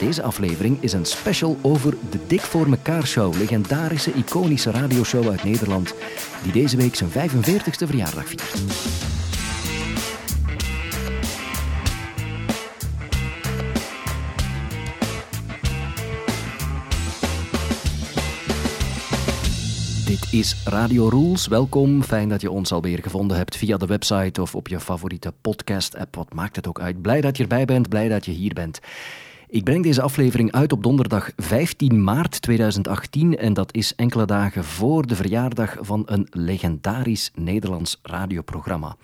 Deze aflevering is een special over de Dik voor mekaar show, legendarische iconische radioshow uit Nederland, die deze week zijn 45ste verjaardag viert. Dit is Radio Rules. Welkom. Fijn dat je ons alweer gevonden hebt via de website of op je favoriete podcast-app. Wat maakt het ook uit? Blij dat je erbij bent, blij dat je hier bent. Ik breng deze aflevering uit op donderdag 15 maart 2018 en dat is enkele dagen voor de verjaardag van een legendarisch Nederlands radioprogramma.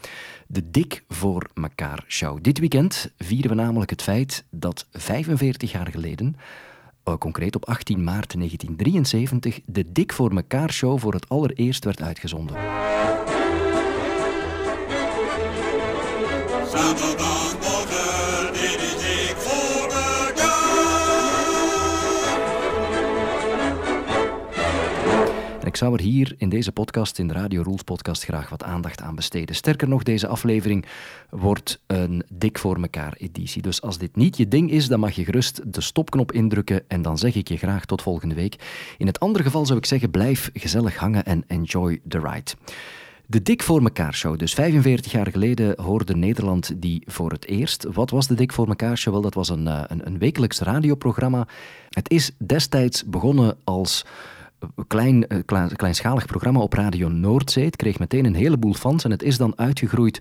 De Dik voor mekaar show. Dit weekend vieren we namelijk het feit dat 45 jaar geleden uh, concreet op 18 maart 1973, de Dik voor mekaar show voor het allereerst werd uitgezonden. Ik zou er hier in deze podcast, in de Radio Rules podcast, graag wat aandacht aan besteden. Sterker nog, deze aflevering wordt een dik voor mekaar editie. Dus als dit niet je ding is, dan mag je gerust de stopknop indrukken en dan zeg ik je graag tot volgende week. In het andere geval zou ik zeggen, blijf gezellig hangen en enjoy the ride. De Dik voor mekaar show. Dus 45 jaar geleden hoorde Nederland die voor het eerst. Wat was de Dik voor mekaar show? Wel, dat was een, eh, een, een wekelijks radioprogramma. Het is destijds begonnen als klein, eh, klein, kleinschalig programma op Radio Noordzee. Het kreeg meteen een heleboel fans en het is dan uitgegroeid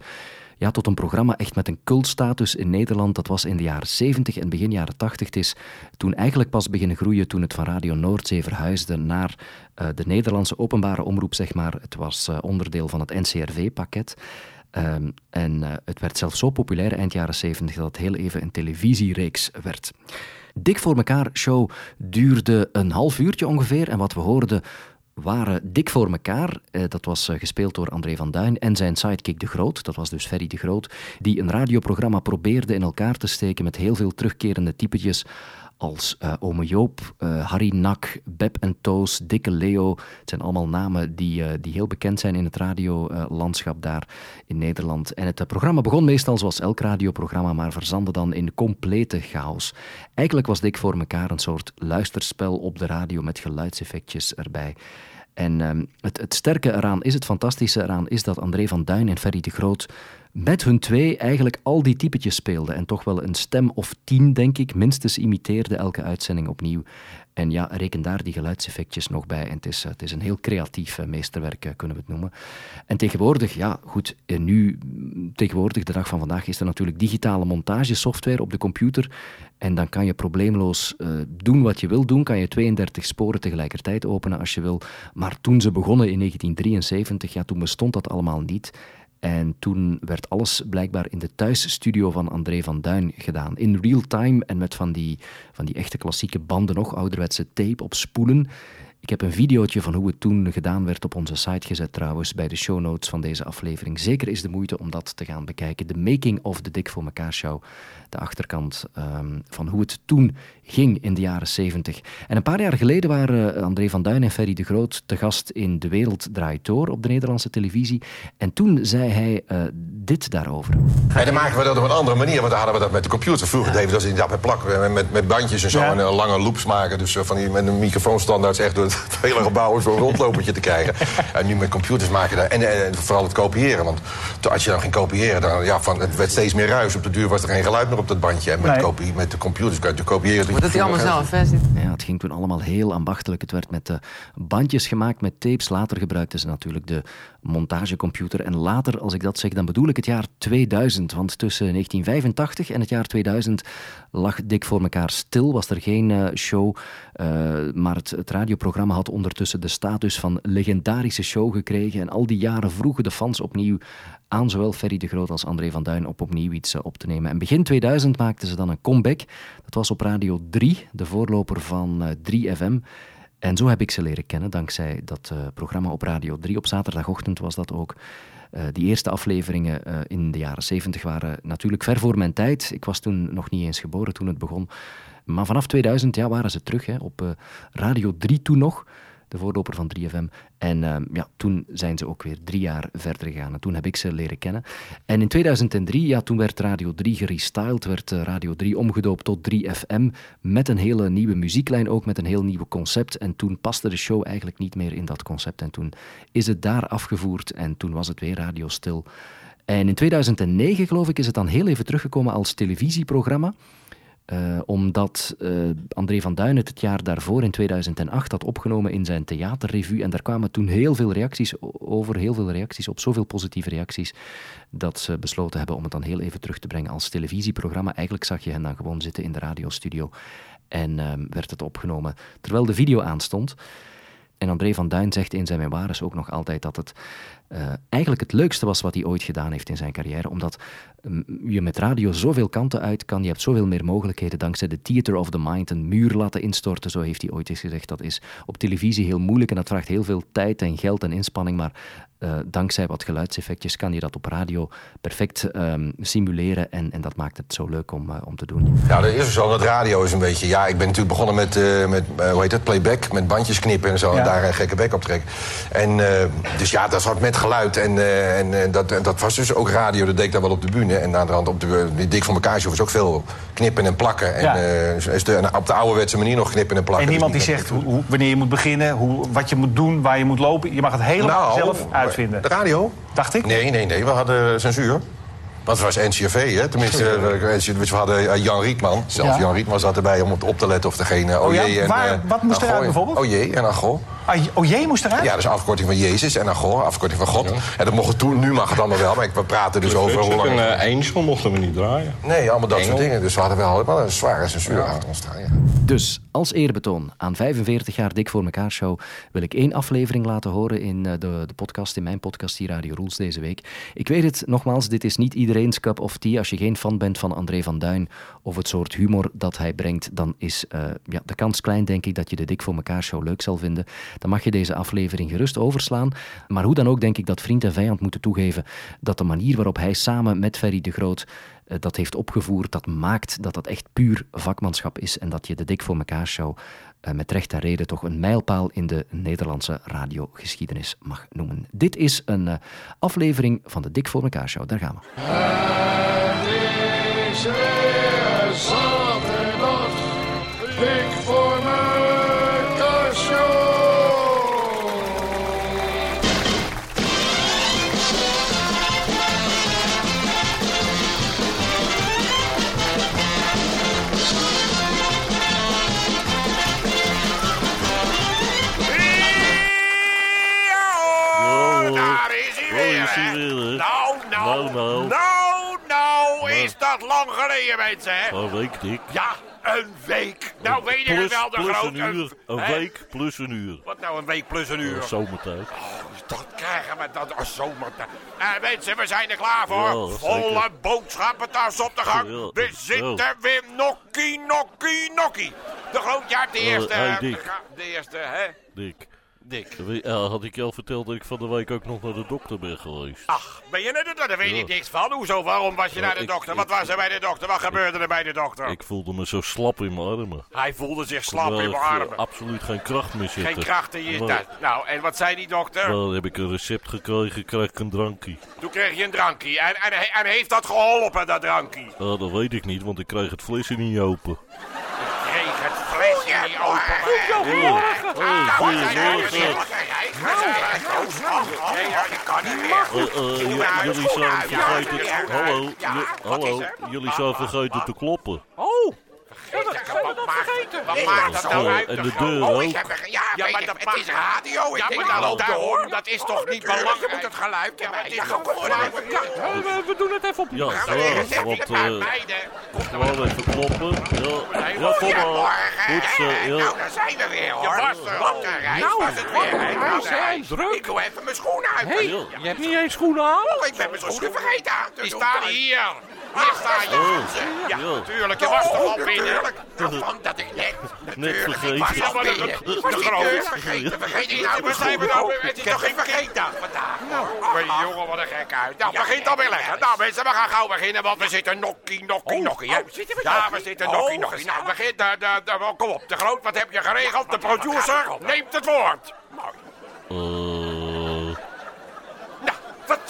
ja, tot een programma echt met een cultstatus in Nederland. Dat was in de jaren 70 en begin jaren 80. Het is toen eigenlijk pas beginnen groeien toen het van Radio Noordzee verhuisde naar uh, de Nederlandse openbare omroep, zeg maar. Het was uh, onderdeel van het NCRV-pakket. Um, en het werd zelfs zo populair eind jaren 70 dat het heel even een televisiereeks werd. Dik voor mekaar show duurde een half uurtje ongeveer. En wat we hoorden waren Dik voor mekaar. Eh, dat was uh, gespeeld door André van Duin en zijn sidekick De Groot. Dat was dus Ferry De Groot. Die een radioprogramma probeerde in elkaar te steken met heel veel terugkerende typetjes als uh, Ome Joop, uh, Harry Nak, Beb en Toos, Dikke Leo. Het zijn allemaal namen die, uh, die heel bekend zijn in het radiolandschap daar in Nederland. En het programma begon meestal zoals elk radioprogramma, maar verzandde dan in complete chaos. Eigenlijk was Dik voor mekaar een soort luisterspel op de radio met geluidseffectjes erbij. En um, het, het sterke eraan is, het fantastische eraan is dat André van Duin en Ferry de Groot met hun twee eigenlijk al die typetjes speelden. En toch wel een stem of tien, denk ik, minstens imiteerde elke uitzending opnieuw. En ja, reken daar die geluidseffectjes nog bij. En het is, het is een heel creatief uh, meesterwerk, uh, kunnen we het noemen. En tegenwoordig, ja, goed, uh, nu, tegenwoordig, de dag van vandaag, is er natuurlijk digitale montagesoftware op de computer. En dan kan je probleemloos doen wat je wil doen. Kan je 32 sporen tegelijkertijd openen als je wil. Maar toen ze begonnen in 1973, ja, toen bestond dat allemaal niet. En toen werd alles blijkbaar in de thuisstudio van André van Duin gedaan. In real time en met van die, van die echte klassieke banden nog, ouderwetse tape op spoelen. Ik heb een videootje van hoe het toen gedaan werd op onze site gezet trouwens, bij de show notes van deze aflevering. Zeker is de moeite om dat te gaan bekijken. De making of the Dik voor mekaar show. De achterkant um, van hoe het toen ging in de jaren 70. En een paar jaar geleden waren André van Duin en Ferry de Groot te gast in De Wereld Draait Door op de Nederlandse televisie. En toen zei hij uh, dit daarover. En dan maken we dat op een andere manier, want dan hadden we dat met de computer. Vroeger ja. deden we dat inderdaad met plakken, met, met bandjes en zo. Ja. En uh, lange loops maken, dus uh, van die, met een microfoonstandaard echt door het hele gebouw zo'n rondlopertje te krijgen. En nu met computers maken dat, en, vooral het kopiëren. Want als je dan ging kopiëren, dan, ja, van, het werd steeds meer ruis. Op de duur was er geen geluid meer op dat bandje. En met, nee. kopie, met de computers kan je kopiëren. Dat hij allemaal zelf, hè? Ja, het ging toen allemaal heel ambachtelijk. Het werd met uh, bandjes gemaakt, met tapes. Later gebruikten ze natuurlijk de montagecomputer. En later, als ik dat zeg, dan bedoel ik het jaar 2000. Want tussen 1985 en het jaar 2000 lag dik voor elkaar stil. Was er geen uh, show. Uh, maar het, het radioprogramma had ondertussen de status van legendarische show gekregen. En al die jaren vroegen de fans opnieuw aan zowel Ferry de Groot als André van Duin op opnieuw iets op te nemen. En begin 2000 maakten ze dan een comeback. Dat was op Radio 3, de voorloper van uh, 3FM. En zo heb ik ze leren kennen, dankzij dat uh, programma op Radio 3. Op zaterdagochtend was dat ook. Uh, die eerste afleveringen in de jaren 70 waren natuurlijk ver voor mijn tijd. Ik was toen nog niet eens geboren toen het begon. Maar vanaf 2000 ja, waren ze terug hè, op Radio 3 toen nog. De voorloper van 3FM. En ehm, ja, toen zijn ze ook weer drie jaar verder gegaan. En toen heb ik ze leren kennen. En in 2003, ja, toen werd Radio 3 gerestyled, werd eh, Radio 3 omgedoopt tot 3FM, met een hele nieuwe muzieklijn ook, met een heel nieuw concept. En toen paste de show eigenlijk niet meer in dat concept. En toen is het daar afgevoerd en toen was het weer Radio Stil. En in 2009, geloof ik, is het dan heel even teruggekomen als televisieprogramma. Uh, omdat uh, André van Duin het het jaar daarvoor, in 2008, had opgenomen in zijn theaterrevue. En daar kwamen toen heel veel reacties over, heel veel reacties op, zoveel positieve reacties, dat ze besloten hebben om het dan heel even terug te brengen als televisieprogramma. Eigenlijk zag je hen dan gewoon zitten in de radiostudio en uh, werd het opgenomen terwijl de video aanstond. En André van Duin zegt in zijn memoires ook nog altijd dat het uh, eigenlijk het leukste was wat hij ooit gedaan heeft in zijn carrière. Omdat um, je met radio zoveel kanten uit kan. Je hebt zoveel meer mogelijkheden dankzij de theater of the mind. Een muur laten instorten, zo heeft hij ooit eens gezegd. Dat is op televisie heel moeilijk en dat vraagt heel veel tijd en geld en inspanning. Maar uh, dankzij wat geluidseffectjes kan je dat op radio perfect um, simuleren. En, en dat maakt het zo leuk om, uh, om te doen. Ja, dat is zo. Dat radio is een beetje... Ja, ik ben natuurlijk begonnen met, uh, met hoe heet het, playback. Met bandjes knippen en zo. Ja. En daar een gekke bek op trekken. En dus ja, dat zat met geluid. En, en dat, dat was dus ook radio. Dat deed ik dan wel op de bühne. En aan de hand op de die dik van elkaar was ook veel knippen en plakken. En, ja. is de, en op de ouderwetse manier nog knippen en plakken. En niemand dus die zegt hoe, wanneer je moet beginnen, hoe, wat je moet doen, waar je moet lopen. Je mag het helemaal nou, zelf De radio? Dacht ik? Nee, nee, nee. We hadden censuur. Want het was NCRV, hè? Tenminste, we hadden Jan Rietman. Zelfs ja. Jan Rietman zat erbij om op te letten of degene oh, ja? en... Waar, wat moest eruit bijvoorbeeld? O jee en Agol. Ah, o jee moest eruit? Ja, dat is een afkorting van Jezus en Agol, afkorting van God. Ja. En dat mocht het toen, nu mag het allemaal wel, maar we praten dus over hoe lang... Een uh, Angel mochten we niet draaien. Nee, allemaal dat Engel. soort dingen. Dus we hadden wel, wel een zware censuur achter ons staan, Dus, als eerbetoon aan 45 jaar Dik voor mekaar show wil ik één aflevering laten horen in de, de podcast, in mijn podcast hier Radio Rules deze week. Ik weet het, nogmaals, dit is niet iedereen's cup of tea. Als je geen fan bent van André van Duin of het soort humor dat hij brengt, dan is uh, ja, de kans klein, denk ik, dat je de Dik voor mekaar show leuk zal vinden. Dan mag je deze aflevering gerust overslaan. Maar hoe dan ook denk ik dat vriend en vijand moeten toegeven dat de manier waarop hij samen met Ferry de Groot uh, dat heeft opgevoerd, dat maakt dat dat echt puur vakmanschap is en dat je de Dik voor mekaar show uh, met recht en reden toch een mijlpaal in de Nederlandse radiogeschiedenis mag noemen. Dit is een uh, aflevering van de Dik voor mekaar show. Daar gaan we. Dat lang geleden, mensen, hè? Een week, Dick. Ja, een week. Nou weet ik het Plus, wel, de plus een uur. Een Hè? week plus een uur. Wat nou, een week plus een uur? Zomertijd. Oh, dat krijgen we dat als zomertijd. Eh, mensen, we zijn er klaar voor. Ja. Volle boodschappentas op de gang. Ja, We zitten weer nokkie, nokkie, nokkie. De grootjaar, de Eh, eerste. hey, Dick. De eerste, hè? Dick. Dick. Ja, had ik je al verteld dat ik van de week ook nog naar de dokter ben geweest? Ach, ben je naar de dokter? Daar weet Ja. ik niks van. Hoezo? Waarom was je Ja, naar de ik- dokter? ik- Wat was er bij de dokter? Wat gebeurde er bij de dokter? Ik voelde me zo slap in mijn armen. Hij voelde zich slap in mijn armen. absoluut geen kracht meer zitten. Geen kracht in je Maar-. Nou, en wat zei die dokter? Dan heb ik een recept gekregen, krijg ik een drankje. Toen kreeg je een drankje. En, en, en heeft dat geholpen, dat drankje? Ah, dat weet ik niet, want ik kreeg het flesje niet open. Open. Goedemorgen. Ah, Oh, ik kan niet meer. Eh, eh, jullie zijn vergeten... Hallo, hallo. er? Jullie zijn vergeten te kloppen. Oh! Wat maakt, wat maakt dat nou Oh, uit? en de deur Oh, ook. ik heb er- ja, ja, maar dat, het is radio. Ik denk dat daarom. Dat is toch niet belangrijk? Je moet het geluid hebben. Het is gewoon... we doen het even op. Ja, ja, want... eh, gewoon even kloppen. Ja, ja kom maar. Goed zo, ja. Nou, daar zijn we weer, hoor. Wat een reis Nou, was het weer. wat een Wat een reis. reis. Ik doe even mijn schoenen uit. Hey, Ja. je hebt niet eens schoenen aan? Oh, ik ben mijn schoenen vergeten aan te Die staan hier. Hier staan je. Oh, Ja, ja. natuurlijk. Je was toch al binnen? Nou, dat ik net. Natuurlijk, ik was vergeten. al binnen. Ik was die deur vergeten. Vergeet ik nou mijn schoenen nou? Het is toch geen vergeetdag vandaag? Maar die jongen, wat een gek uit. Nou, begint alweer lekker. Nou, mensen, we gaan gauw beginnen, want we zitten nokkie, nokkie, nokkie. hè. Ja, we zitten nokkie, nokkie. Nou, begin, kom op. De Groot, wat heb je geregeld? De producer neemt het woord. Nou,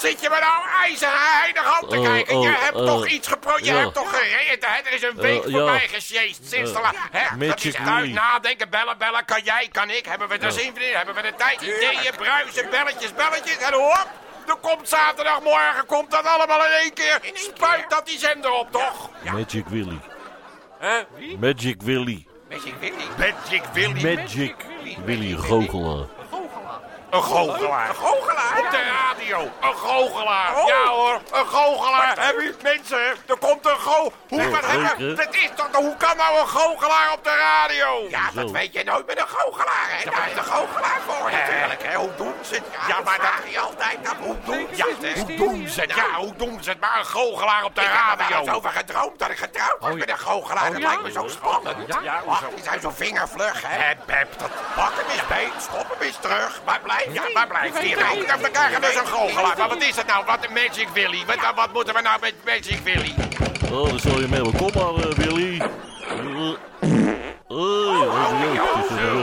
zit je me nou ijzerheilig aan te Eh, kijken? Je eh, hebt eh, toch iets gepro... Je hebt toch gereden, hè? Er is een week Eh, voorbij gesjeest sinds de Eh, la... Hè? Dat Magic is Willy. nadenken, bellen, bellen. Kan jij, kan ik? Hebben we er zin in? Hebben we de tijd? Ideeën, bruisen, belletjes, belletjes. En hop, er komt zaterdagmorgen, komt dat allemaal in één keer. Spuit dat die zender op, toch? Ja. Magic Willy. Hè? Wie? Magic Willy. Magic Willy. Magic Willy. Magic Willy goochelaar. Een goochelaar. Een goochelaar? Op de radio. Een goochelaar. Ja hoor, een goochelaar. Heb je mensen? Er komt Hoe, hè? Dat is toch... Hoe kan nou een goochelaar op de radio? Ja, dat weet je nooit met een goochelaar, hè? Daar is een goochelaar voor natuurlijk, hè? Hoe doen ze het? Ja, maar dat je altijd. Hoe doen ze het? Hoe doen ze het? Ja, hoe doen ze het? Maar een goochelaar op de radio. Ik heb er over gedroomd dat ik getrouwd was met een goochelaar. Dat lijkt me zo spannend. Ja, Ach, die zijn zo vingervlug, hè? Hep, hep, dat pak hem eens beet, stop hem eens terug. Maar blijf, ja, maar blijf hier. Nou, dan krijgen we dus een goochelaar. Maar wat is het nou? Wat een Magic Willy? Wat, wat moeten we nou met Magic Willy? Oh, dan zal je mee. Kom maar, eh, Willy. Eh.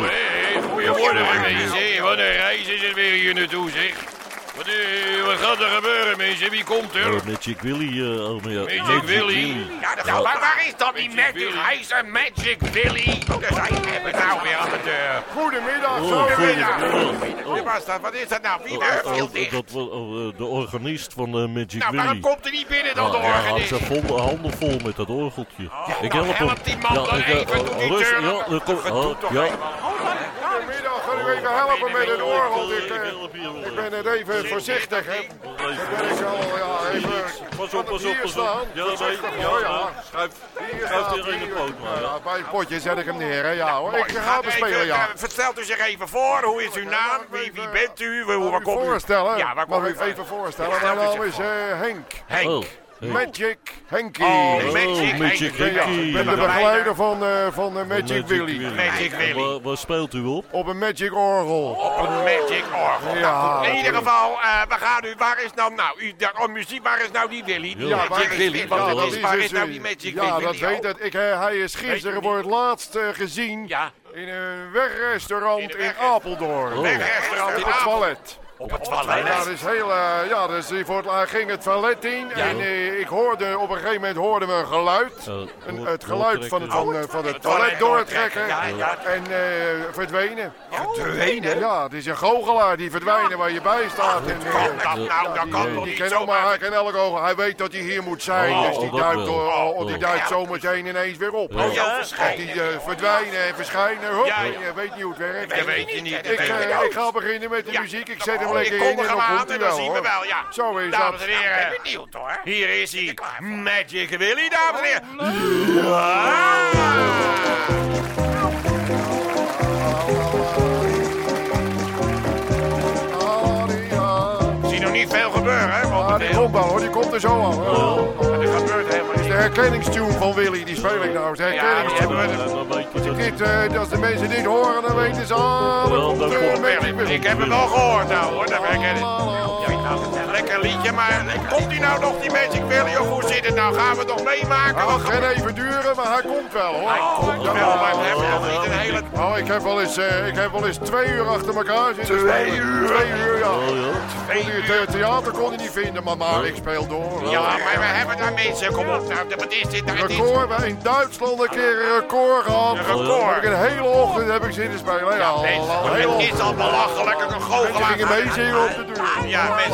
Hé, goedemorgen. Wat een reis is het weer hier naartoe, zeg. Wat, eh, wat gaat er gebeuren, mensen? Wie komt er? Oh, Magic Willy. eh, oh, ja, Magic Willy. Ja, dat maar waar is dat die Magic? Hij is een Magic Willy. Oh, daar zijn we nou weer aan de deur. Goedemiddag, Oh, zo goedemiddag. Wie was dat? Wat is dat nou? Wie Oh, daar oh, dat was oh, eh, de organist van eh, Magic Nou, waarom Willy. komt hij niet binnen dan, de Ja, hij had organist? zijn vol- handen vol met dat orgeltje. ik nou, help hem. die man dan ik, eh, even, oh, doe die deur ja, dan- dan kom- Doe oh, toch ja. even. Goedemiddag, ga u even helpen met het orgel. Ik, eh, wel. ik ben het even voorzichtig, hè. Dan ben ik al, ja, even... Pas op, pas op, pas staan. op. Ja, ja, ja. ja. Schuif, Hier schuif hier in de poot maar. ja, Ja. bij het potje zet ik hem neer, hè. Ja hoor, ik ga Gaat bespelen, ja. eh, Vertelt u zich even voor. Hoe is uw naam? Wie, wie bent u? Hoe, waar komt u voorstellen? Ja, waar Mag komt ik u? even voorstellen? Mijn naam is eh, Henk. Henk. Magic Henkie. Oh, Magic Magic. Ja, Henkie. ik ben de begeleider van, eh, van Magic Willy. Magic Willy. Waar, waar speelt u op? Op een Magic Orgel. Op een Magic Orgel. Ja, Nou, in ieder geval, eh, we gaan u. Waar is nou, nou, u, de, oh, muziek, waar is nou die Willy? Ja, Magic waar is- Willy, ja, is, waar dus, is nou die Magic Ja, Willy? dat weet het. Ik, hij is gisteren voor het laatst eh, gezien Ja. in een wegrestaurant In in, een weg- Apeldoorn. Oh. Wegrestaurant in Op het toilet. Ja, dat is heel, eh, ja, dus voor het, hij ging het toilet in en eh, ik hoorde, op een gegeven moment hoorden we een geluid. Uh, Een, het geluid van het, van, eh, van het toilet doortrekken doortrekken, ja, ja. en eh, verdwenen. Verdwenen? Ja, het is een goochelaar die verdwijnen waar je bij staat. En, eh, dat nou? Dat kan eh, toch niet hij kan elk oog, hij weet dat hij hier moet zijn, Oh, dus die dat duikt, oh, die Oh. duikt zometeen ineens weer op. Oh, die eh, verdwijnen en verschijnen, je weet niet hoe het werkt. Dat weet je niet. Ik, weet je eh, niet. ik ga beginnen met de muziek, ik zet hem Oh, lekker ik in er aan en dan zien we wel, ja. Zo is Dames en heren. Ik ben benieuwd hoor. Hier is hij. Magic Willy, dames en heren. Die, ah. Ik zie nog niet veel gebeuren, hè, Ah, die komt wel hoor, die komt er zo al. hoor. Er gebeurt helemaal Dat is de herkenningstune van Willy, die speel ik nou. De Ja, herkenningstune. Ja, dat. Dit, eh, als de mensen dit horen, dan weten ze. Willy. Ik heb het al gehoord nou, hoor. Dat herken ik. La. Lekker liedje, maar komt hij nou nog, die Magic Willy? Of hoe zit het nou? Gaan we het nog meemaken? Wat gaat geen even duren, maar hij komt wel hoor. Hij komt wel, maar we hebben nog niet een hele... Oh, ik heb wel eens, eh, ik heb wel eens twee uur achter elkaar zitten Twee uur? Twee uur, ja. Oh ja. Twee het uur. eh, theater kon hij niet vinden, maar, maar ik speel door. Ja, maar we hebben daar mensen. Kom op, nou, wat is dit? nou? Het Record, we hebben in Duitsland een keer een record gehad. Een record. Heb ik een hele ochtend heb ik zitten spelen. Ja, het is al belachelijk, een Mensen goochelaar. gingen meezingen op de deur. Ja, mensen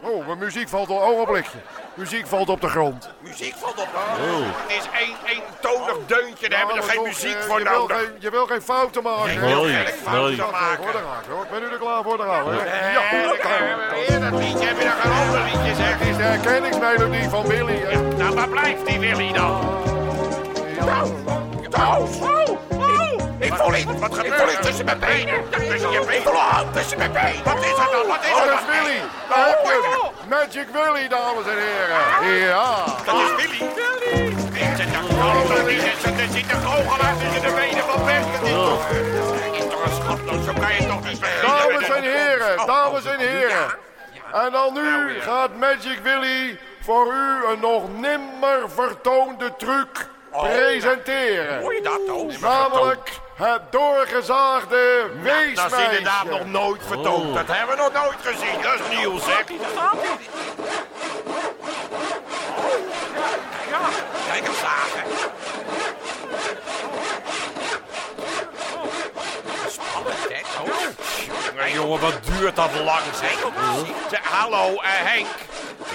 Oh, mijn muziek valt op. Ogenblikje. Muziek valt op de grond. Muziek valt op. Oh. Het is één eentonig deuntje, daar hebben we er Ja, geen maar muziek toch, eh, voor je wil nodig. geen- Je wil geen fouten maken. Ik wil geen fouten maken. hoor, daar hoor. Ben u er klaar voor? Daar gaan we. hè? Ja, dat liedje. Heb je nog een ander liedje, zeg? Het is de herkenningsmelodie van Willy. Nou, waar blijft die Willy dan? Ja. Oh, oh, oh. Ik voel iets. Wat gebeurt Ik voel tussen mijn benen. Tussen je benen. Ik voel hand tussen mijn benen. Wat is er dan? Wat is Oh, er dat dan? is Willy. Daar heb je. Magic Willy, dames en heren. Ja. Dat is Willy. Willy. Er zit een er zit een goochelaar tussen de benen van. Dat is toch... Dat is toch een schatloos, zo kan je toch niet beginnen. Dames en heren, dames en heren. En dan nu gaat Magic Willy voor u een nog nimmer vertoonde truc presenteren. Hoor je dat? Namelijk Het doorgezaagde Dat weesmeisje. is inderdaad nog nooit vertoond. Oh. Dat hebben we nog nooit gezien. Dat is nieuw, zeg. Ja, kijk hem zagen. Spannend, hè? Oh. Jongen, wat duurt dat lang, zeg. Zeg, Hallo, eh, Henk.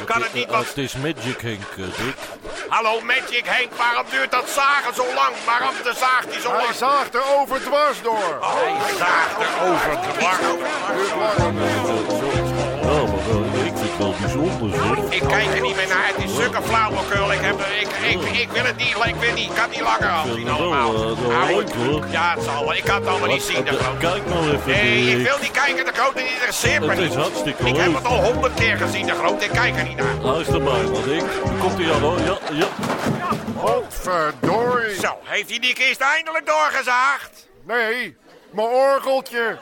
Kan het niet wat... Het is Magic Henk, eh, Dick. Hallo, Magic Henk, waarom duurt dat zagen zo lang? Waarom de zaagt hij zo Hij lang? zaagt er over dwars door. Hij zaagt er over dwars. Duurt langer. Ja, maar wel, ik vind het wel bijzonder, zeg. Ik kijk er niet meer naar. Het is zulke flauwekul. Ik, heb, er- ik, ik, ik wil het niet. Ik wil niet. Ik kan het niet langer afzien allemaal. eh, Oude-. Ja, het zal wel. Ik kan het allemaal niet zien. de grote. Kijk nou even, Nee, ik wil niet kijken. De grote interesseert me Het is niet. Ik heb het al honderd keer gezien, de grote. Ik kijk er niet naar. Luister maar, wat Dick. Komt hij aan, hoor. Ja, ja. Godverdorie. Zo, heeft hij die kist eindelijk doorgezaagd? Nee, mijn orgeltje.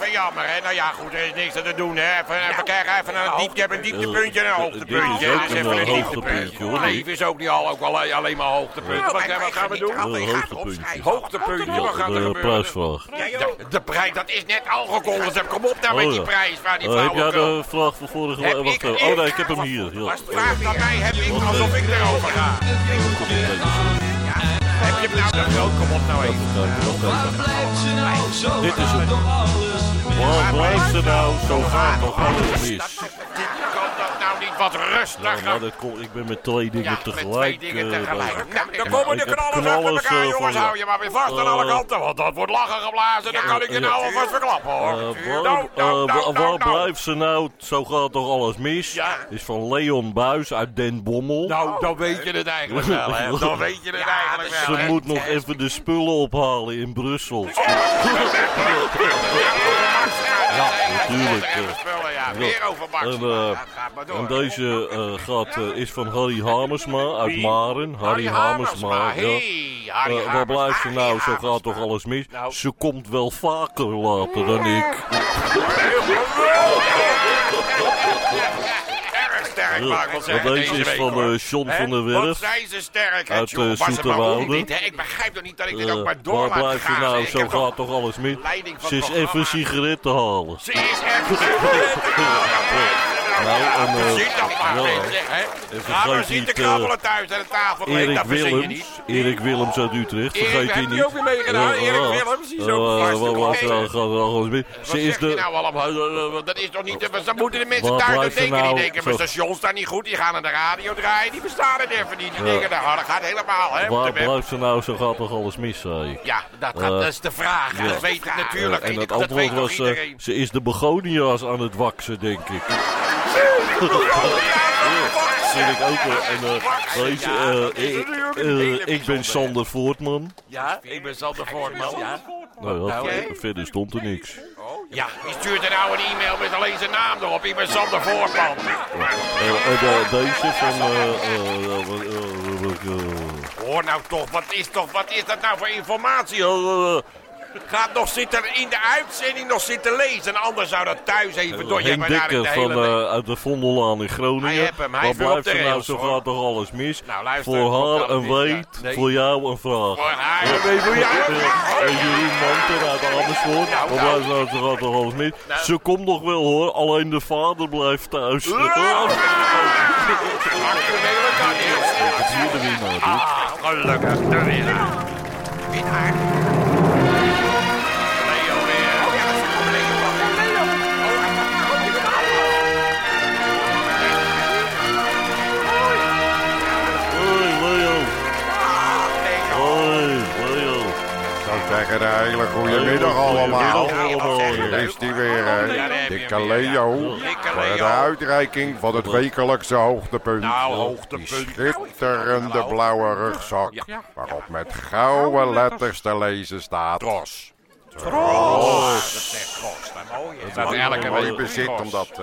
Even jammer, hè. Nou ja, goed, er is niks aan te doen, hè. Even, even kijken, even een. Je hebt een dieptepuntje en een hoogtepuntje. Dit is een, even een eh, dieptepuntje. hoogtepuntje, hoor. Leven is ook niet al, ook al, alleen maar hoogtepunten. Wat, wat gaan we doen? Een hoogtepuntje. Hoogtepuntje, wat gaat er De gebeuren? prijsvraag. De, de prijs, dat is net al gekondigd. Kom op nou met Oh, die prijs, waar die Eh, heb jij de vraag van vorige Heb week? Wacht ik- even. Oh nee, ik heb hem hier. Ja. Als het vraagt aan mij, heb ik alsof ik erover ga. Heb je hem nou de groot? Kom op nou even. Dit is het. Waar blijft ze nou? Zo gaat toch alles mis? Wat Ja, dat kom, ik ben met twee dingen Ja, met tegelijk. twee dingen eh, tegelijk. Nou, dan komen de knallers achter elkaar, eh, jongens. van- Hou je maar weer vast aan alle Eh, kanten, want dat wordt lachen geblazen. Dan kan ik je ja. nou alvast verklappen, hoor. Eh, Nou, waar nou, eh, wa- waar blijft ze nou? Zo gaat toch alles mis? Ja. Is van Leon Buis uit Den Bommel. Nou, dan weet je het eigenlijk wel, hè. Dan weet je het eigenlijk wel, Ze moet nog even de spullen ophalen in Brussel. Ja, natuurlijk, eh. spullen, ja. Ja. Weer over Max. En, eh, Ja, gaat maar door. En deze eh, gaat, is van Harry Hamersma uit Maren. Harry Hamersma. ja. Hey, Harry Eh, waar blijft ze nou? Zo Harry gaat toch alles mis? Ze komt wel vaker later dan ik. Zeggen, want deze is week, van, eh, John van der Werf. Wat zijn ze sterk, Uit, John? eh, maar Zoeterwoude. Ik begrijp toch niet dat ik dit Eh, ook maar door waar laat blijft ze gaan. nou? Zo gaat toch alles mis? Ze is even programma. een sigaret te halen. Ze is echt... Nou, en, eh, dat maar, ja. En Ga maar vergeet niet, eh, krabbelen thuis aan de tafel. Erik dat Willems. niet. Erik Willems uit Utrecht. Vergeet heb hij niet. ook meegedaan? Eh, Erik eh, Willems, die eh, eh, eh? Wat Ze is de... nou allemaal? Eh, Dat is toch niet... Dan moeten de mensen thuis ze denken. Die nou denken, zo- mijn station staat niet goed. Die gaan aan de radio draaien. Die bestaan er even niet. Die denken, nou, dat gaat helemaal, hè. Waar blijft ze nou? Zo toch alles mis. Ja, dat, Eh, dat is de vraag. Dat weet ik natuurlijk. Eh, en het dat antwoord was, eh, ze is de begonia's aan het waksen, denk ik. Vind ik ook. En, eh, weet je, eh, ik, eh, ben Sander Voortman. Ja, ik ben Sander Voortman. Ja. Nou ja, Oké. verder stond er niks. ja, die stuurt er nou een e-mail met alleen zijn naam erop. Ik ben Sander Voortman. Eh, eh, de- deze van... eh, eh, eh, eh, Hoor nou toch, wat is, toch, wat is dat nou voor informatie? Gaat nog zitten in de uitzending nog zitten lezen. En anders zou dat thuis even door. Je Henk Dekker de van, hele... eh, uit de Vondellaan in Groningen. Hij heeft hem, hij op blijft de er nou? Zo gaat toch alles mis? Nou, luister, voor haar een weet, Nee. voor jou een vraag. Voor haar een weet, voor jou een vraag. En Jeroen Manter uit Amersfoort. Nou, Waar nou. blijft nou? Zo gaat toch alles mis? Nou. Ze komt nog wel hoor, alleen de vader blijft thuis. Hier de winnaar. Ah, gelukkig, de winnaar. Winnaar? Een hele goede middag allemaal. Hier is die weer, hè. Dikke. Leo. Voor de uitreiking van het wekelijkse hoogtepunt. Nou, Die schitterende blauwe rugzak. Waarop met gouden letters te lezen staat. Tros. Tros. Dat. Dat mooi. hè. Dat elke Mooi week bezit om dat eh,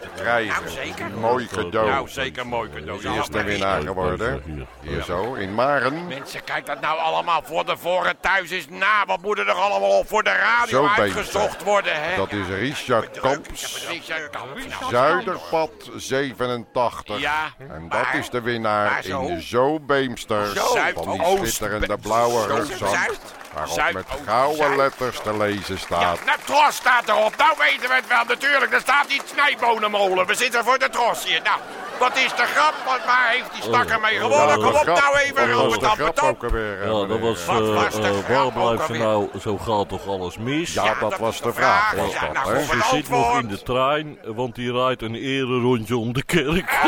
te krijgen. Nou, zeker. Een mooi cadeau. Nou, zeker mooi cadeau. De eerste winnaar geworden. Hier zo, in Maren. Mensen, kijk dat nou allemaal voor de voren thuis is na. Wat moet er nog allemaal op voor de radio uitgezocht worden, hè? Dat is Richard Kamps. Richard Kamps. Nou, Zuiderpad 87. Ja. En dat is de winnaar in de Zo Beemster van die schitterende blauwe rugzak. Waarop Zuid- met Oost- gouden Zuid- letters te lezen Ja, staat. nou, Tros staat erop. Nou weten we het wel, natuurlijk. Er staat die snijbonenmolen. We zitten voor de Tros hier. Nou, wat is de grap? Wat- Waar heeft die stakker mee gewonnen? Ja, Kom op nou even, ook alweer? Ja, dat was, eh, eh, grap waar blijft alweer? nou, zo gaat toch alles mis? Ja, dat dat was de vraag. dat, nou. Ze zit nog in de trein, want die rijdt een erenrondje om de kerk.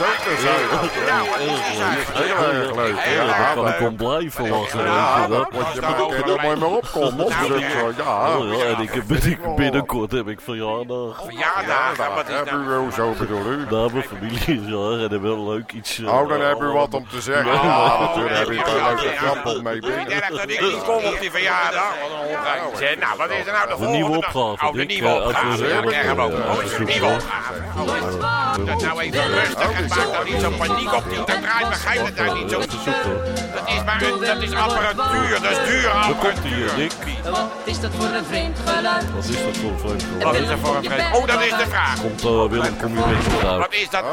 Zeker dat. Nou. Heel Ja, erg daar kan ik blijven lachen. Dat? Want je moet er nog maar mee opkomen. Of Nou, ja. ja. Oh, ja, en ik heb binnen- binnenkort heb ik verjaardag. Verjaardagen, wat is nou? Zo bedoel u? Nou, mijn familie is en hebben wel leuk iets... eh, Oh, dan heb u wat om te zeggen. Ja, natuurlijk heb je een leuke grap om mee Ik binnen. denk dat ik niet kom op die verjaardag. Nou, wat is er nou de De nieuwe volgende? opgave, Oh, de nieuwe eh, opgave. Ja, Oh, is dat een is nieuwe opgave. Dat nou even rustig en maak nou niet zo paniek op die draait. Begrijp het nou niet zo. Zoeken. Dat is maar een, dat is apparatuur, dat is duur apparatuur. Dick. Wat is dat voor een vreemd geluid? Wat is dat voor een vreemd Wat geluid? is er voor een vreemd? Oh, dat is de vraag. Komt eh, Willem, kom je met je Wat is dat?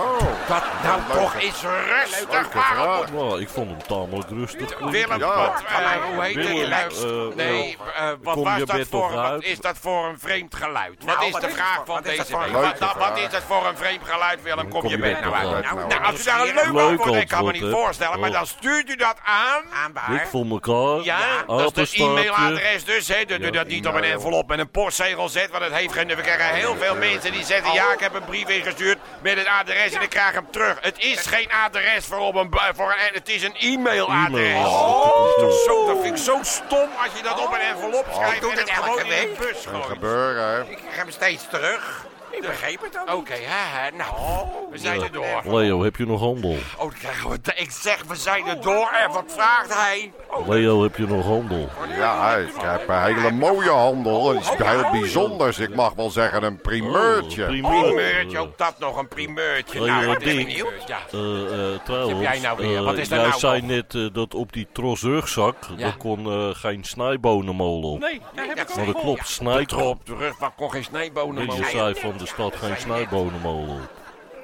Dat nou toch is rustig. Waarom Nou, ik vond hem tamelijk rustig. klinken. Willem, Ja. wat, eh, hoe heet Willem, het? eh, nee, eh, wat was dat voor, wat is dat voor een vreemd geluid? Wat Nou, is wat de is vraag van wat is deze dat week? Wat, wat is dat voor een vreemd geluid, Willem? Kom je bed nou uit? Nou, als u daar een leuk antwoord heeft, kan me niet voorstellen. Maar Oh. dan stuurt u dat aan. Aan waar? Dik voor elkaar. Ja, dat is de e-mailadres dus. Hè. Dat u dat niet op een envelop met een postzegel zet. Want het heeft geen... We krijgen heel veel mensen die zeggen... Ja, ik heb een brief ingestuurd met het adres en ik krijg hem terug. Het is geen adres voor op een... Voor een het is een e-mailadres. E-mail. Oh, dat, dat vind ik zo stom als je dat op een envelop schrijft doet en het het gewoon elke in de week. bus Kan gooit. gebeuren, hè? Ik krijg hem steeds terug. Ik begreep het ook Oké, hè, hè, nou, we zijn er door. Leo, heb je nog handel? Oh, dan krijgen we... Ik zeg, we zijn er door. En wat vraagt hij? Leo, heb je nog handel? Ja, ik heb een hele mooie handel. Iets heel bijzonders. Ik mag wel zeggen een primeurtje. Oh, primeur. Primeurtje, ook dat nog, een primeurtje. Oh, Nou, dat is Dick. benieuwd. Ja. Eh, eh, trouwens, heb jij nou weer? eh, Wat is jij nou zei net eh, dat op die tros rugzak, Ja. daar kon eh, geen snijbonenmolen op. Nee, daar heb ik Maar dat klopt, snijkrop. Op de rug, maar kon geen snijbonen Nee, je mogen. Van, er staat geen snijbonenmolen op.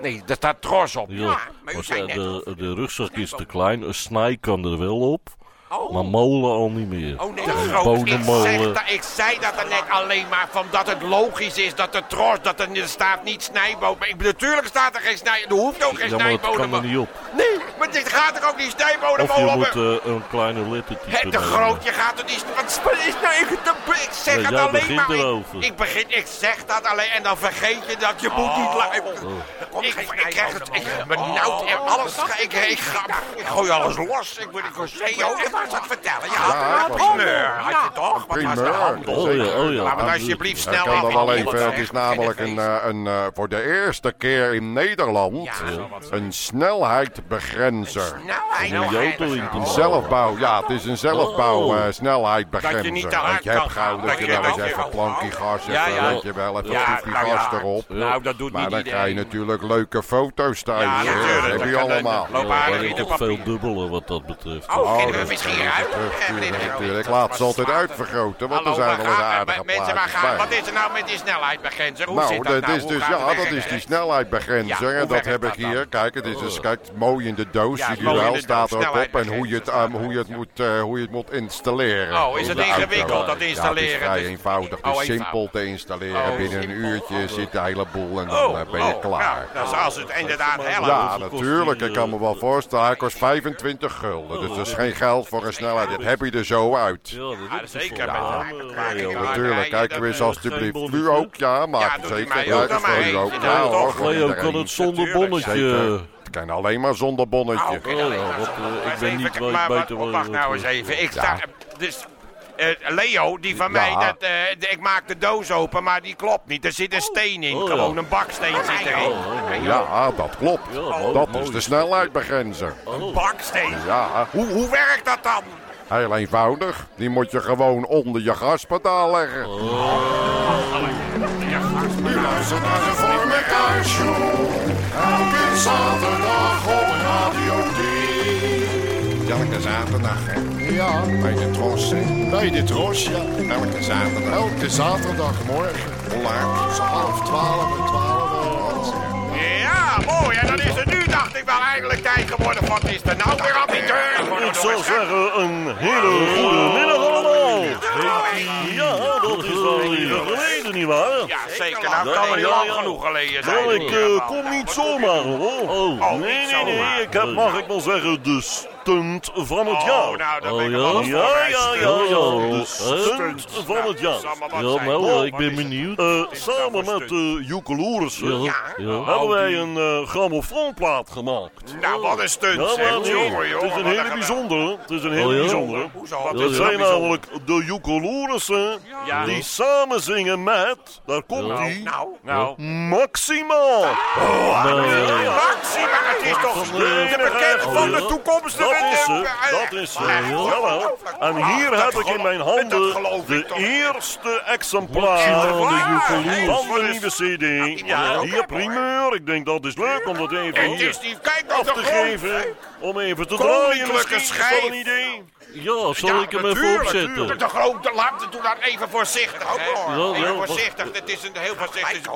Nee, daar staat tros op. Ja, maar u zei net de, de rugzak is te klein, een snij kan er wel op, Oh. maar molen al niet meer. Oh nee, Een groot. Ik, zeg dat, ik zei dat er net alleen maar van dat het logisch is dat er tros, dat er, er staat niet snijboon. Maar ik, natuurlijk staat er geen snij, er hoeft ook geen Ja, maar het kan er niet op. Nee, maar dit gaat er ook niet snijbonen Of je moet eh, een kleine lettertype Het te nemen. groot, je gaat er niet... Wat is nou... Ik, ik zeg Ja, het alleen maar... Ik, erover. ik begin... Ik zeg dat alleen en dan vergeet je dat je moet niet... la- Ik, komt ik, ik krijg het... Ik ben benauwd en alles... Ik, ik, ga, ik gooi alles los. Ik word... Ik word Wou het vertellen. Je had Ja, een primeur, had je toch? Wat was de handel? Oh ja, oh ja. Laat me alsjeblieft Ik snel kan af. wel even, het is namelijk een, eh, een, eh, voor de eerste keer in Nederland een snelheidbegrenzer. Een Een maken. zelfbouw, ja, het is een zelfbouw Oh. eh, Dat je snelheidbegrenzer. niet te hard Want je hebt gauw dat Dat je wel eens dat even plankie gas, ja. weet je wel, even nou gas ja. erop. Nou, dat doet Maar niet dan krijg je natuurlijk leuke foto's thuis. Ja, natuurlijk. Dat heb Dat je allemaal. Loop Ja, aardig in is de toch veel papier. dubbele wat dat betreft. Oh, Oh, kunnen we dat misschien uit? natuurlijk. Ik Groot. laat ze altijd uitvergroten, want er zijn wel eens aardige Mensen, waar gaan, wat is er nou met die snelheidbegrenzer? Hoe Nou, zit dat dat nou? is dus, ja, dat is die snelheidbegrenzer. Ja, en dat heb ik dan? hier. Kijk, het is dus, kijk, mooi in de doos. Ja, in wel, staat erop op. En hoe je het, um, hoe je het, moet, eh, hoe je het moet installeren. Oh, is het ingewikkeld, dat Ja, installeren? het is vrij Dus- eenvoudig. Het Oh, is eenvoudig. simpel te installeren. Oh, Binnen een uurtje zit de hele boel en dan Oh, eh, ben je oh, klaar. dus als het inderdaad helpt. Ja, natuurlijk. die, Ik kan me wel voorstellen. Hij kost 25 gulden. Dus dat is geen geld voor een snelheid. Dat heb je er zo uit. Ja, zeker. eh, Natuurlijk, kijk er eens eh, alstublieft. geen U ook, ja, u zeker. Ja, ook, dat is ook. Ja, Leo, kan het zonder bonnetje? Het kan alleen maar zonder bonnetje. Oh, oké, Oh, ja, wat, eh, ik maar ben even- niet maar wat- beter Wacht nou eens even. Ik sta... Dus... eh, Leo, die van mij, dat, eh, ik maak de doos open, maar die klopt niet. Er zit een steen in, Oh, ja. gewoon een baksteen zit erin. Oh, Ja, dat klopt. Dat mooi. is de snelheidbegrenzer. Een baksteen? Ja, Hoe, hoe werkt dat dan? Heel eenvoudig. Die moet je gewoon onder je gaspedaal leggen. Nu luistert naar de show. Elke zaterdag op Radio 3. Elke zaterdag, hè? Ja, Bij de tros, hè? bij de tros, ja. Elke zaterdag. Elke zaterdagmorgen. Hoe laat? Zo half twaalf en twaalf. Ja, mooi. En dan is het nu, dacht ik, wel eindelijk tijd geworden. Wat is er nou weer aan die deur? Ik zou zeggen, een hele goede middag allemaal. Ja, dat is wel even geleden, nietwaar? Ja, zeker. Nou, kan er niet lang genoeg geleden zijn. Wel, ik eh, kom niet zomaar hoor. Oh, nee, nee, nee. Ik heb, mag ik wel zeggen, de stunt van het Oh, jaar. nou, daar Oh, ben ik ja? Ja, ja, ja, ja. Oh, De stunt van het jaar. Ja, nou, Oh, ik ben benieuwd. Eh, samen met de Joekeloerissen Ja, Ja. ja. hebben wij een eh grammofoonplaat gemaakt. Nou, wat een stunt, Ja, zeg. maar nee, Jongen, het is een hele bijzondere. Het is een hele Oh, ja? bijzondere. Hoezo? Het zijn bijzonder? namelijk de Joekeloerissen Ja. die samen zingen met, daar komt Ja. ie, Nou, nou. Maxima. Nee. Maxima, het is toch Van, de eh, bekend oh, van de toekomstige... Dat is ze, dat is ze. Jawel. En hier heb ik in mijn handen de eerste exemplaar van de van Joekeloers. de nieuwe CD. Ja, Hier primeur. Ik denk dat is leuk om dat even af te geven. Om even te draaien misschien. Is dat een idee? Ja, zal ik hem even opzetten? De grote, laat doe dat even voorzichtig. ja, even voorzichtig. Het is een heel voorzichtig.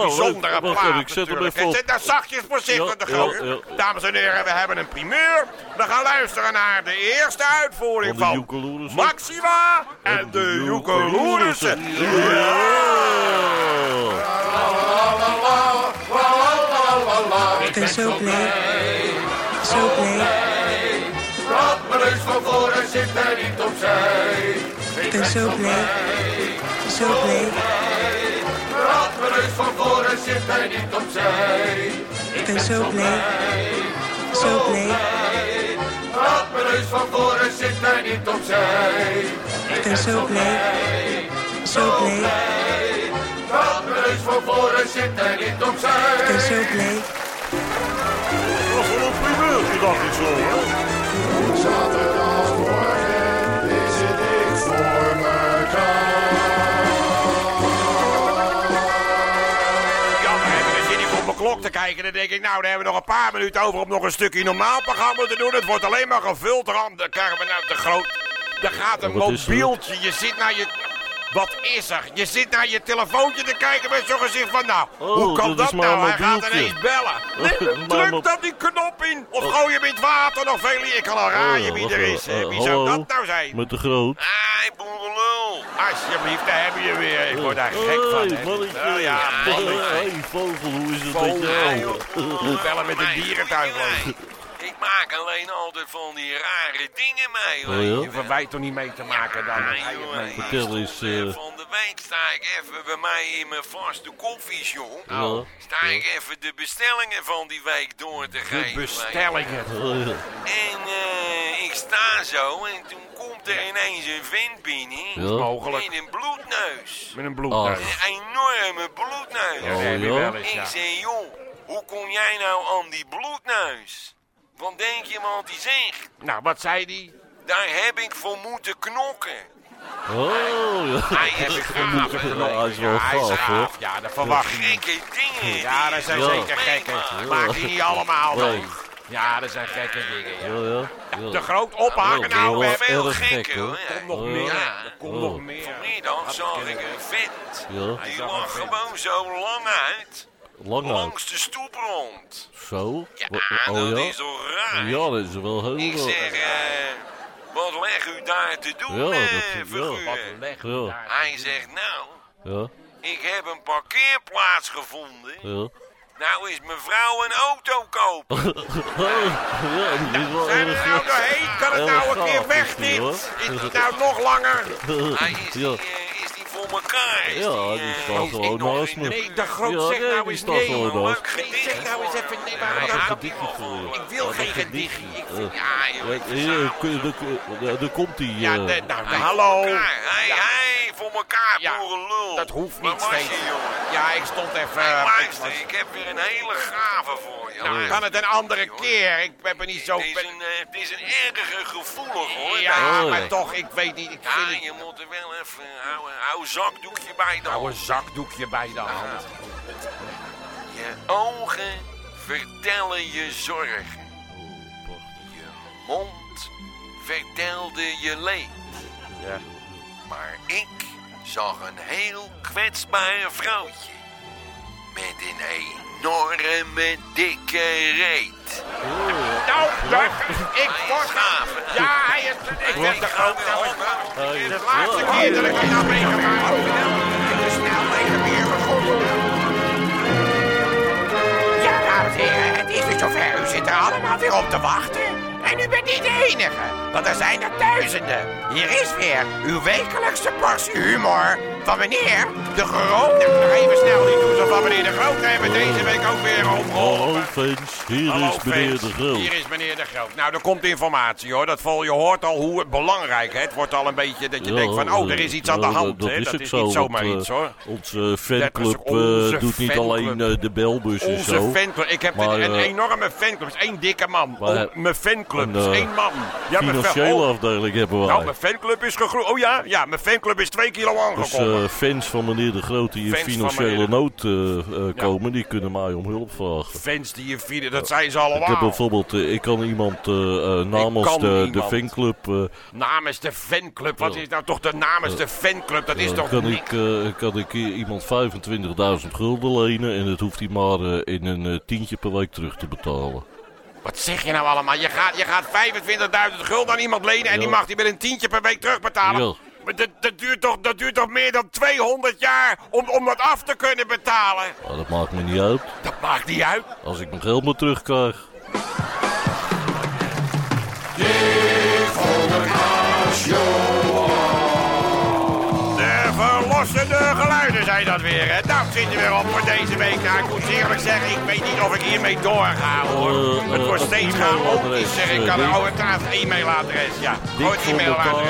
bijzondere plaat even, ik zet hem even op. Zet daar zachtjes voorzichtig de grote. Dames en heren, we hebben een primeur. We gaan luisteren naar de eerste uitvoering Van de van Joekeloerissen. Maxima en de Joekeloerissen. Ik ben zo blij. Zo blij. Laat me eens van voren, zit er niet opzij. Ik ben zo blij. Zo blij. Laat me eens van voren, zit er niet opzij. Ik ben zo blij. Zo blij. Laat me eens van voren, zit er niet opzij. Ik ben zo blij. Zo blij. Laat me eens van voren, zit er niet opzij. Ik ben zo blij. Dat was wel een primeurtje, dacht ik zo. hè? Zaterdagmorgen denk ik, nou, dan hebben we nog een paar minuten over om nog een stukje normaal programma te doen. Het wordt alleen maar gevuld. Dan dan krijgen we nou te groot. Er gaat een mobieltje. Je zit naar je. Wat is er? Je zit naar je telefoontje te kijken met zo'n gezicht van, nou, Oh, hoe kan dat dat, nou? Hij gaat ineens bellen. Nee, druk dan die knop in. Of gooi hem in het water nog veel. Ik kan al raaien wie er is. Wie zou dat nou zijn? Met de groot. Ai, boerenlul. Alsjeblieft, daar heb je weer. Ik word daar gek van. Oh ja, mannetje. Vogel, hoe is het met jou? Bellen met een dierentuin. Ik. Maak alleen altijd van die rare dingen mee. Oh, ja? je hoeft wij toch niet mee te maken dan? Ja, jongen, Vertel eens, eh. Van de week sta ik even bij mij in mijn vaste koffieshop. Ja. Sta ik even de bestellingen van die week door te geven. je. Bestellingen. Oh, ja. En eh, ik sta zo en toen komt er ineens een vent binnen. Ja. Mogelijk. Met een bloedneus. Met een bloedneus. Een enorme bloedneus. Je ja? Ik zei, joh, hoe kom jij nou aan die bloedneus? Wat denk je wat hij zegt? Nou, wat zei die? Daar heb ik voor moeten knokken. Oh, ja. Hij heb ik gaaf. Ja, hij is wel Ja, hij is gaaf. Ja, dat verwacht je niet. Gekke dingen. Ja, die dat zijn zeker gekke. Maak die niet allemaal Nee. nog. Ja, dat zijn gekke dingen. ja. Ja, ja. ja. De groot ophaken. Ja, Nou, we hebben Veel erg gekker, gek, hoor. hoor. er komt nog Oh, meer. ja. Er komt Oh. nog meer. Vanmiddag zag ik een vent. Ja, Die lag gewoon zo lang uit. Lang. Langs de stoeprand. Zo? Ja, Wa- dat Oh ja? is toch raar? Ja, dat is wel heel Ik zeg, eh, wat leg u daar te doen, Ja, eh, dat figuur? Wat leg Ja. daar? Hij zegt, nou, Ja, ik heb een parkeerplaats gevonden. ja. Nou is mevrouw een auto kopen. ja, die is wel Zijn we erg er nou doorheen? Kan het nou een keer weg dit? Is het nou nog langer? Hij is, Ja. eh, voor elkaar? Is Ja, die, staat gewoon naast me. Nee, de groot Ja, zegt nee, nou die eens staat nee. gedicht. Zeg nou eens even nee, Ja, maar hij ja, had dat- een gedichtje voor je. Ik wil geen gedichtje. Ik vind- Ja, joh, de- Daar komt hij. Ja, eh. nou, hallo. Voor elkaar, Ja, boerenlul. Dat hoeft niet was steeds. je, jongen? Ja, ik stond even... Hey, eh, luister, ik was- ik heb weer een hele gave voor je. Nou, kan het een andere keer? Ik ben er niet zo... Het is een, eh, het is een erge gevoelig, hoor. Ja, Oh, maar toch, ik weet niet. Ik Ja, vind het... je moet er wel even... Hou, hou een zakdoekje bij dan. Nou, een zakdoekje bij de hand. Je ogen vertellen je zorgen. Je mond vertelde je leed. Ja. Maar ik zag een heel kwetsbaar vrouwtje. Met een enorme dikke reet. Nou, dat, ik word... gaaf. Ja, hij is... Ik ben de groot. De laatste keer dat ik het nou meegemaakt heb. De snelwegen weer begonnen. Ja, dames en heren, het is weer zover. U zit er allemaal weer op te wachten. En u bent niet de enige, want er zijn er duizenden. Hier is weer uw wekelijkse portie humor van meneer de Groot. Nog even snel die toestel van meneer de Groot. We hebben deze week ook weer Hallo opgeholpen. fans, hier Hallo, is meneer de Groot. Hier is meneer de Groot. Nou, er komt informatie hoor. Dat vol, je hoort al hoe belangrijk is. Het wordt al een beetje dat je Ja, denkt van, oh, er is iets aan de hand. Dat, hè. is dat is niet zomaar eh, iets hoor. Onze fanclub onze eh, doet niet alleen eh, de belbus en Onze zo. fanclub. Ik heb Maar, een, eh, enorme fanclub. Is één dikke man. maar, Oh, mijn fanclub is eh, één man. Ja, Financiële oh, afdeling hebben wij. Nou, mijn fanclub is gegroeid. Oh ja, ja, mijn fanclub is twee kilo dus aangekomen. Eh, fans van meneer de Groot die in Fans financiële nood eh, eh, komen, die kunnen mij om hulp vragen. Fans die je vieren, dat zijn ze Ik heb allemaal. bijvoorbeeld, ik kan iemand namens kan de, fanclub, Namens de fanclub. Wat is nou toch de namens de fanclub? Dat is toch kan, niet... ik, kan ik iemand 25.000 gulden lenen en dat hoeft hij maar in een tientje per week terug te betalen. Wat zeg je nou allemaal? Je gaat, je gaat 25.000 gulden aan iemand lenen en die mag die met een tientje per week terugbetalen. Ja. Maar dat, dat, duurt toch, dat duurt toch meer dan 200 jaar om, om dat af te kunnen betalen? Dat maakt me niet uit, Dat maakt niet uit. als ik mijn geld maar terugkrijg. De verlossende geluiden zijn dat weer. Hè? Nou, zit er weer op voor deze week. Nou, ik moet eerlijk zeggen, ik weet niet of ik hiermee doorga hoor. Eh, het eh, wordt op steeds chaotischer. Ik eh, kan Dick. oh, het gaat e-mailadres, ja. Het voor e-mailadres.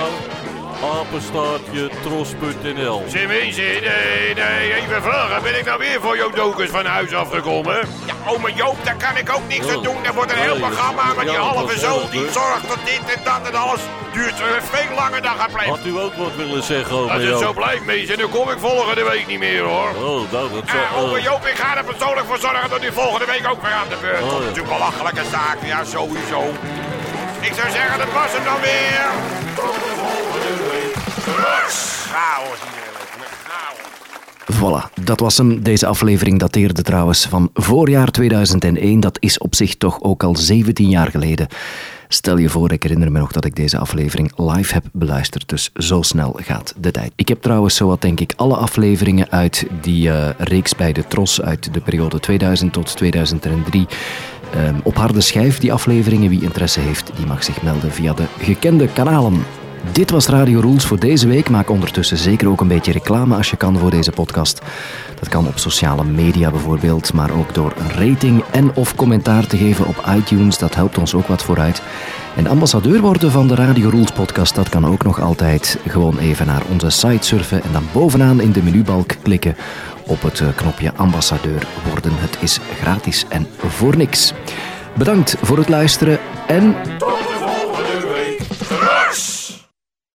Apenstaartje, tros.nl. Mensen, nee, nee, even vragen. Ben ik nou weer voor jouw dokers van huis afgekomen? Ja, oma Joop, daar kan ik ook niks aan doen. Er wordt een heel programma, maar die dat halve is zoon die zorgt dat dit en dat en alles duurt eh, veel langer dan gepland. Had u ook wat willen zeggen over Als het zo blijft, mensen, dan kom ik volgende week niet meer, hoor. Oh, nou, dat zou... Ja, oma eh, Joop, ik ga er persoonlijk voor zorgen dat u volgende week ook weer aan de beurt Oh, komt. ja. Natuurlijk belachelijke zaak, ja, sowieso. Ik zou zeggen, dat was hem dan weer. Voilà, dat was hem. Deze aflevering dateerde trouwens van voorjaar 2001. Dat is op zich toch ook al 17 jaar geleden. Stel je voor, ik herinner me nog dat ik deze aflevering live heb beluisterd. Dus zo snel gaat de tijd. Ik heb trouwens zowat denk ik alle afleveringen uit die eh, reeks bij de Tros uit de periode 2000 tot 2003 ehm, op harde schijf. Die afleveringen, wie interesse heeft, die mag zich melden via de gekende kanalen. Dit was Radio Rules voor deze week. Maak ondertussen zeker ook een beetje reclame als je kan voor deze podcast. Dat kan op sociale media bijvoorbeeld, maar ook door een rating en of commentaar te geven op iTunes. Dat helpt ons ook wat vooruit. En ambassadeur worden van de Radio Rules podcast, dat kan ook nog altijd. Gewoon even naar onze site surfen en dan bovenaan in de menubalk klikken op het eh, knopje ambassadeur worden. Het is gratis en voor niks. Bedankt voor het luisteren en...